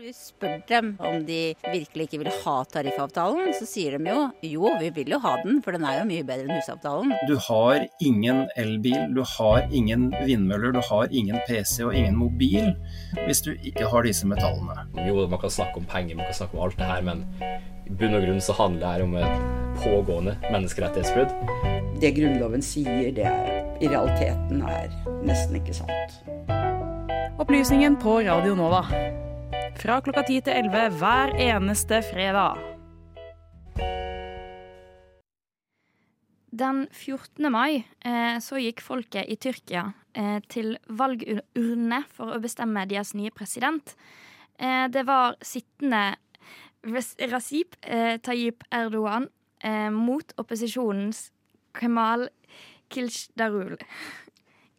Vi spør dem om de virkelig ikke vil ha tariffavtalen, så sier de jo jo, vi vil jo ha den, for den er jo mye bedre enn husavtalen. Du har ingen elbil, du har ingen vindmøller, du har ingen PC og ingen mobil hvis du ikke har disse metallene. Jo, man kan snakke om penger, man kan snakke om alt det her, men i bunn og grunn så handler det her om et pågående menneskerettighetsbrudd. Det Grunnloven sier, det er, i realiteten er nesten ikke sant. Opplysningen på Radio Nova. Fra klokka 10 til 11 hver eneste fredag. Den 14. mai eh, så gikk folket i Tyrkia eh, til valgurnene for å bestemme deres nye president. Eh, det var sittende Rasip eh, Tayyip Erdogan mot opposisjonens Kemal Kilsdarul.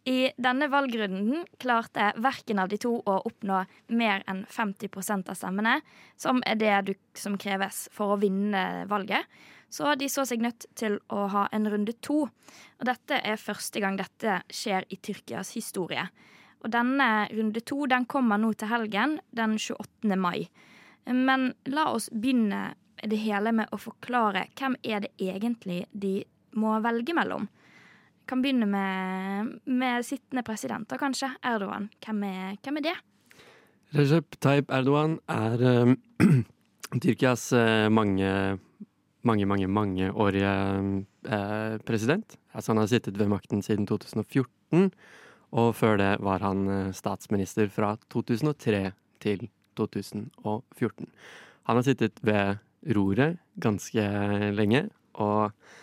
I denne valgrunden klarte verken av de to å oppnå mer enn 50% av stemmene, som er det som kreves for å vinne valget. Så de så seg nødt til å ha en runde to. Og dette er første gang dette skjer i Tyrkias historie. Og denne runde to den kommer nå til helgen, den 28. mai. Men la oss begynne det hele med å forklare hvem er det egentlig de må velge mellom kan begynne med, med sittende presidenter, kanskje. Erdogan. Hvem er, hvem er det? Recep Tayyip Erdogan er uh, Tyrkias uh, mange, mange, mange mangeårige uh, president. Altså, han har sittet ved makten siden 2014, og før det var han statsminister fra 2003 til 2014. Han har sittet ved roret ganske lenge, og Eh,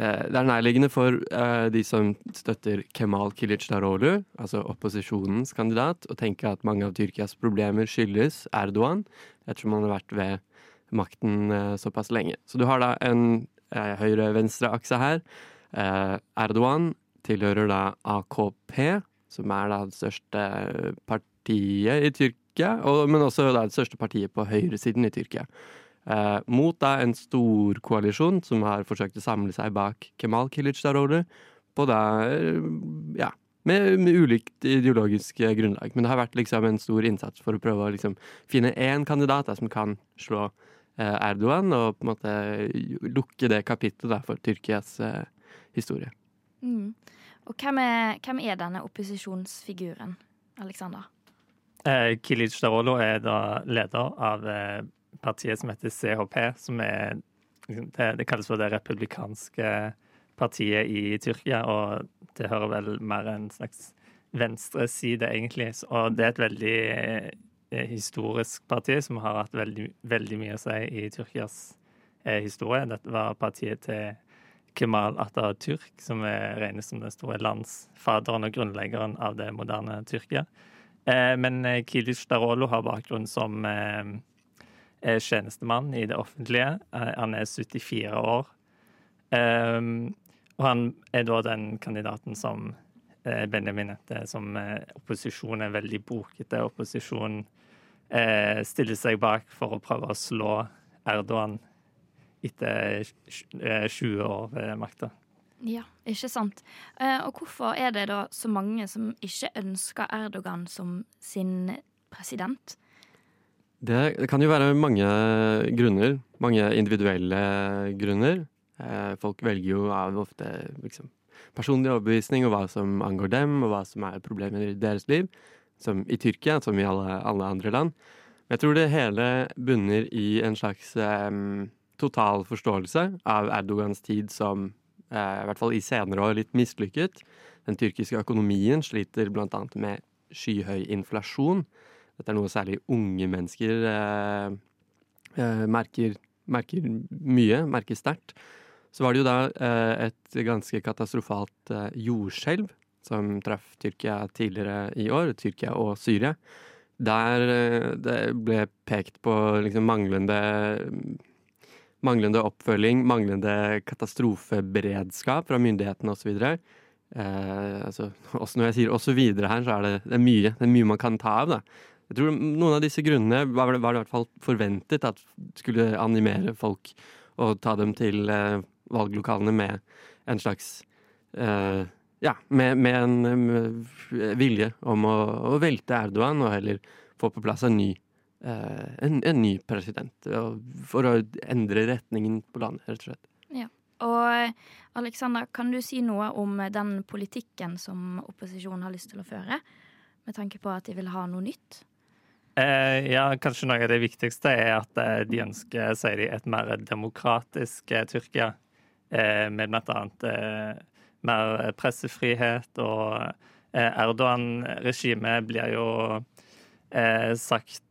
det er nærliggende for uh, de som støtter Kemal Kilicdaroglu, altså opposisjonens kandidat, å tenke at mange av Tyrkias problemer skyldes Erdogan, ettersom han har vært ved makten uh, såpass lenge. Så du har da en høyre-venstre-akse her. Erdogan tilhører da AKP, som er da det største partiet i Tyrkia, men også da det største partiet på høyresiden i Tyrkia eh, mot da en stor koalisjon som har forsøkt å samle seg bak Kemal da eh, ja, med, med, ulikt ideologisk grunnlag. Men det har vært liksom en stor innsats for å prøve å liksom finne én kandidat da, som kan slå eh, Erdogan, og på en måte lukke det kapittelet for Tyrkias eh, historie. Mm. Og hvem er, hvem er, denne opposisjonsfiguren, Aleksander? Eh, Kilic Darolo er da leder av eh, partiet som heter CHP, som er liksom, det, det kalles for det republikanske partiet i Tyrkia, og det hører vel mer en slags venstreside, egentlig. Og det er et veldig eh, historisk parti som har hatt veldig, veldig mye å si i Tyrkias eh, historie. Dette var partiet til Kemal Atatürk, som regnes som den store landsfaderen og grunnleggeren av det moderne Tyrkia. Eh, men eh, Kilic Darolo har bakgrunn som eh, er tjenestemann i det offentlige. Eh, han er 74 år. Um, og han er da den kandidaten som eh, Benjamin heter, som eh, opposisjonen er veldig brokete. Opposisjonen eh, stiller seg bak for å prøve å slå Erdogan etter 20 år ved makta. Ja, ikke sant. Og hvorfor er det da så mange som ikke ønsker Erdogan som sin president? Det, kan jo være mange grunner. Mange individuelle grunner. Eh, folk velger jo av ofte liksom, personlig overbevisning og hva som angår dem, og hva som er problemer i deres liv. Som i Tyrkia, som i alle, alle andre land. Men jeg tror det hele bunner i en slags um, total forståelse av Erdogans tid som, uh, i hvert fall i senere år, litt mislykket. Den tyrkiske økonomien sliter annet med skyhøy inflasjon. Dette er noe særlig unge mennesker eh, eh, merker, merker, mye, merker sterkt. Så var det jo da eh, et ganske katastrofalt eh, jordskjelv som traff Tyrkia tidligere i år, Tyrkia og Syria. Der eh, det ble pekt på liksom manglende manglende oppfølging, manglende katastrofeberedskap fra myndighetene osv. Eh, altså, når jeg sier 'osv.' her, så er det, det, er mye, det er mye man kan ta av. da. Jeg tror noen av disse grunnene var, var det i hvert fall forventet at skulle animere folk og ta dem til eh, valglokalene med en slags eh, Ja, med, med en med vilje om å, å, velte Erdogan og heller få på plass en ny eh, en, en ny president. For å endre retningen på landet, rett og slett. Ja. Og Alexander, kan du si noe om den politikken som opposisjonen har lyst til å føre? Med tanke på at de vil ha noe nytt? Eh, ja, kanskje noe av det viktigste er at eh, de ønsker, sier de, et mer demokratisk eh, Tyrkia. Eh, med bl.a. eh, mer pressefrihet og eh, Erdogan-regimet blir jo sagt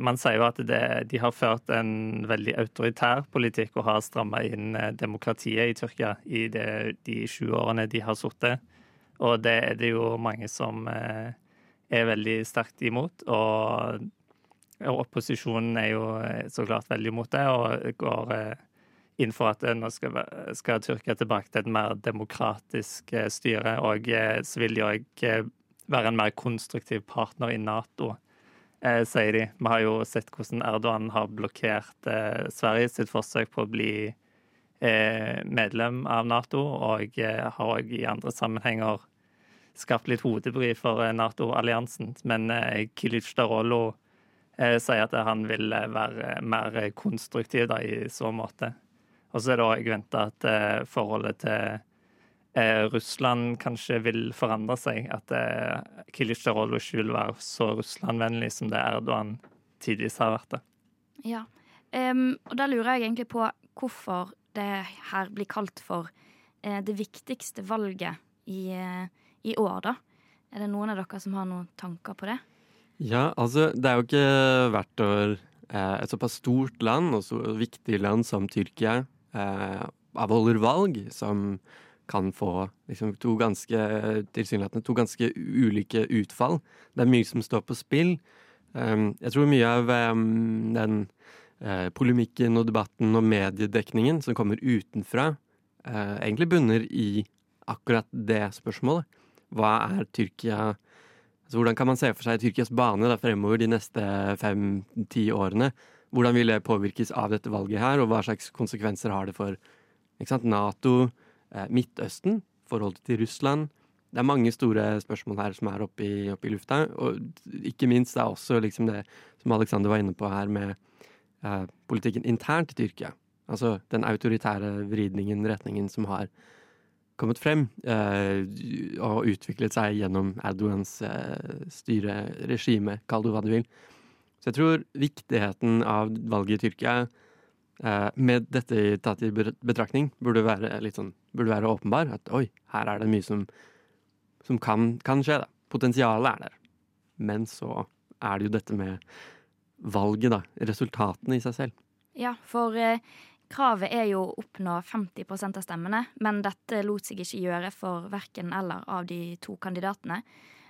Man sier jo at det, de har ført en veldig autoritær politikk og har stramma inn demokratiet i Tyrkia i det, de sju årene de har sittet. Og det er det jo mange som eh, er veldig sterkt imot. Og, og opposisjonen er jo eh, så klart veldig imot det, og går eh, inn for at eh, nå skal, skal Tyrkia tilbake til et mer demokratisk styre. Og så vil de òg være en mer konstruktiv partner i Nato, sier de. Vi har jo sett hvordan Erdogan har blokkert Sverige sitt forsøk på å bli medlem av Nato, og har òg i andre sammenhenger skapt litt hodebry for eh, Nato-alliansen. Men eh, Kilic eh, sier at han vil være mer konstruktiv da, i så måte. Og så er det òg venta at forholdet til Russland kanskje vil forandre seg. At Darolo ikke vil være så Russland-vennlig som det Erdogan tidvis har vært det. Ja. um, og da lurer jeg egentlig på hvorfor det her blir kalt for det viktigste valget i, eh, i år, da. Er det noen av dere som har noen tanker på det? Ja, altså, det er jo ikke hvert år eh, et såpass stort land og så viktig land som Tyrkia eh, avholder valg som kan få liksom, to ganske tilsynelatende to ganske ulike utfall. Det er mye som står på spill. Um, jeg tror mye av um, den eh, polemikken og debatten og mediedekningen som kommer utenfra, eh, egentlig bunner i akkurat det spørsmålet. Hva er Tyrkia Altså, hvordan kan man se for seg Tyrkias bane da, fremover de neste fem-ti årene? Hvordan vil det påvirkes av dette valget her, og hva slags konsekvenser har det for sant, Nato, eh, Midtøsten, forholdet til Russland? Det er mange store spørsmål her som er oppe i, oppe i lufta. Og ikke minst det er også liksom det som Alexander var inne på her, med eh, politikken internt i Tyrkia. Altså den autoritære vridningen, retningen som har kommet frem eh, og utviklet seg gjennom Erdogans eh, styreregime, kall det hva du vil. Så jeg tror viktigheten av valget i Tyrkia eh, med dette tatt i betraktning burde være sånn, burde være åpenbar. At oi, her er det mye som, som kan, kan skje. da. Potensialet er der. Men så er det jo dette med valget, da. Resultatene i seg selv. Ja, for eh, kravet er jo å oppnå 50% av stemmene, men dette lot seg ikke gjøre for verken eller av de to kandidatene.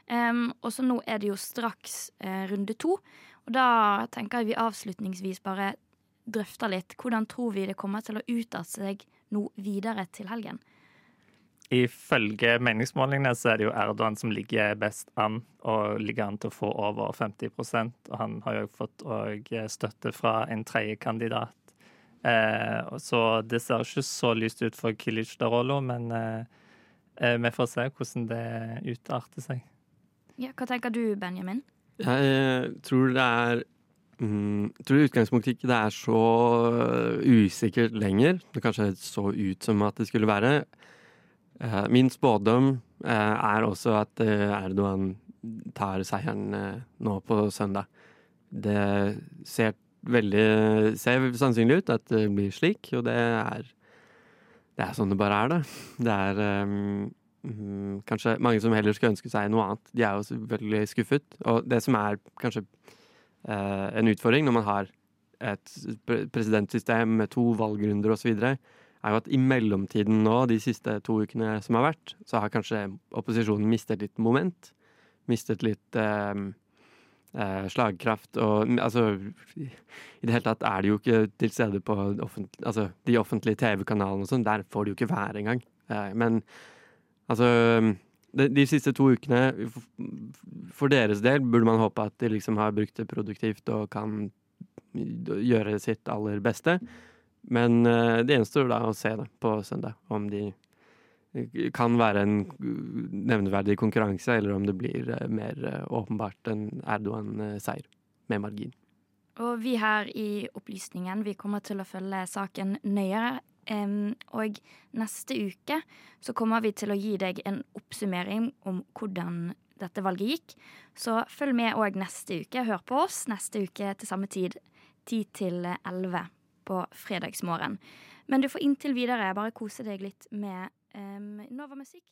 Um, og så nå er det jo straks uh, runde to, og da tenker jeg vi avslutningsvis bare drøfter litt. Hvordan tror vi det kommer til å utarte seg nå videre til helgen? Ifølge meningsmålingene så er det jo Erdogan som ligger best an, og ligger an til å få over 50% og han har jo fått og støtte fra en tredje kandidat. Eh, så det ser ikke så lyst ut for Kilic Darolo, men eh, eh, vi får se hvordan det utarter seg. Ja, hva tenker du, Benjamin? Jeg tror det er mm, jeg tror i utgangspunktet ikke det er så usikkert lenger. Det kanskje så ut som at det skulle være. Eh, Min spådom eh, er også at eh, Erdogan tar seieren eh, nå på søndag. Det ser veldig ser sannsynlig ut at det blir slik, og det er det er sånn det bare er, da. Det er mm, kanskje mange som heller skulle ønske seg noe annet. De er jo selvfølgelig skuffet. Og det som er kanskje uh, en utfordring når man har et presidentsystem med to valgrunder osv., er jo at i mellomtiden nå, de siste to ukene som har vært, så har kanskje opposisjonen mistet litt moment. Mistet litt eh, slagkraft og altså I det hele tatt er de jo ikke til stede på offent, altså, de offentlige TV-kanalene og sånn. Der får de jo ikke være engang. Eh, men altså de, de siste to ukene, for deres del, burde man håpe at de liksom har brukt det produktivt og kan gjøre sitt aller beste. Men eh, det gjenstår da å se da, på søndag om de kan være en nevneverdig konkurranse, eller om det blir eh, mer eh, åpenbart en Erdogan-seier med margin. Og vi her i Opplysningen vi kommer til å følge saken nøyere. og neste uke så kommer vi til å gi deg en oppsummering om hvordan dette valget gikk. Så følg med òg neste uke. Hør på oss neste uke til samme tid. 10 til 11 på fredagsmorgen. Men du får inntil videre bare kose deg litt med um, Nova Musikk.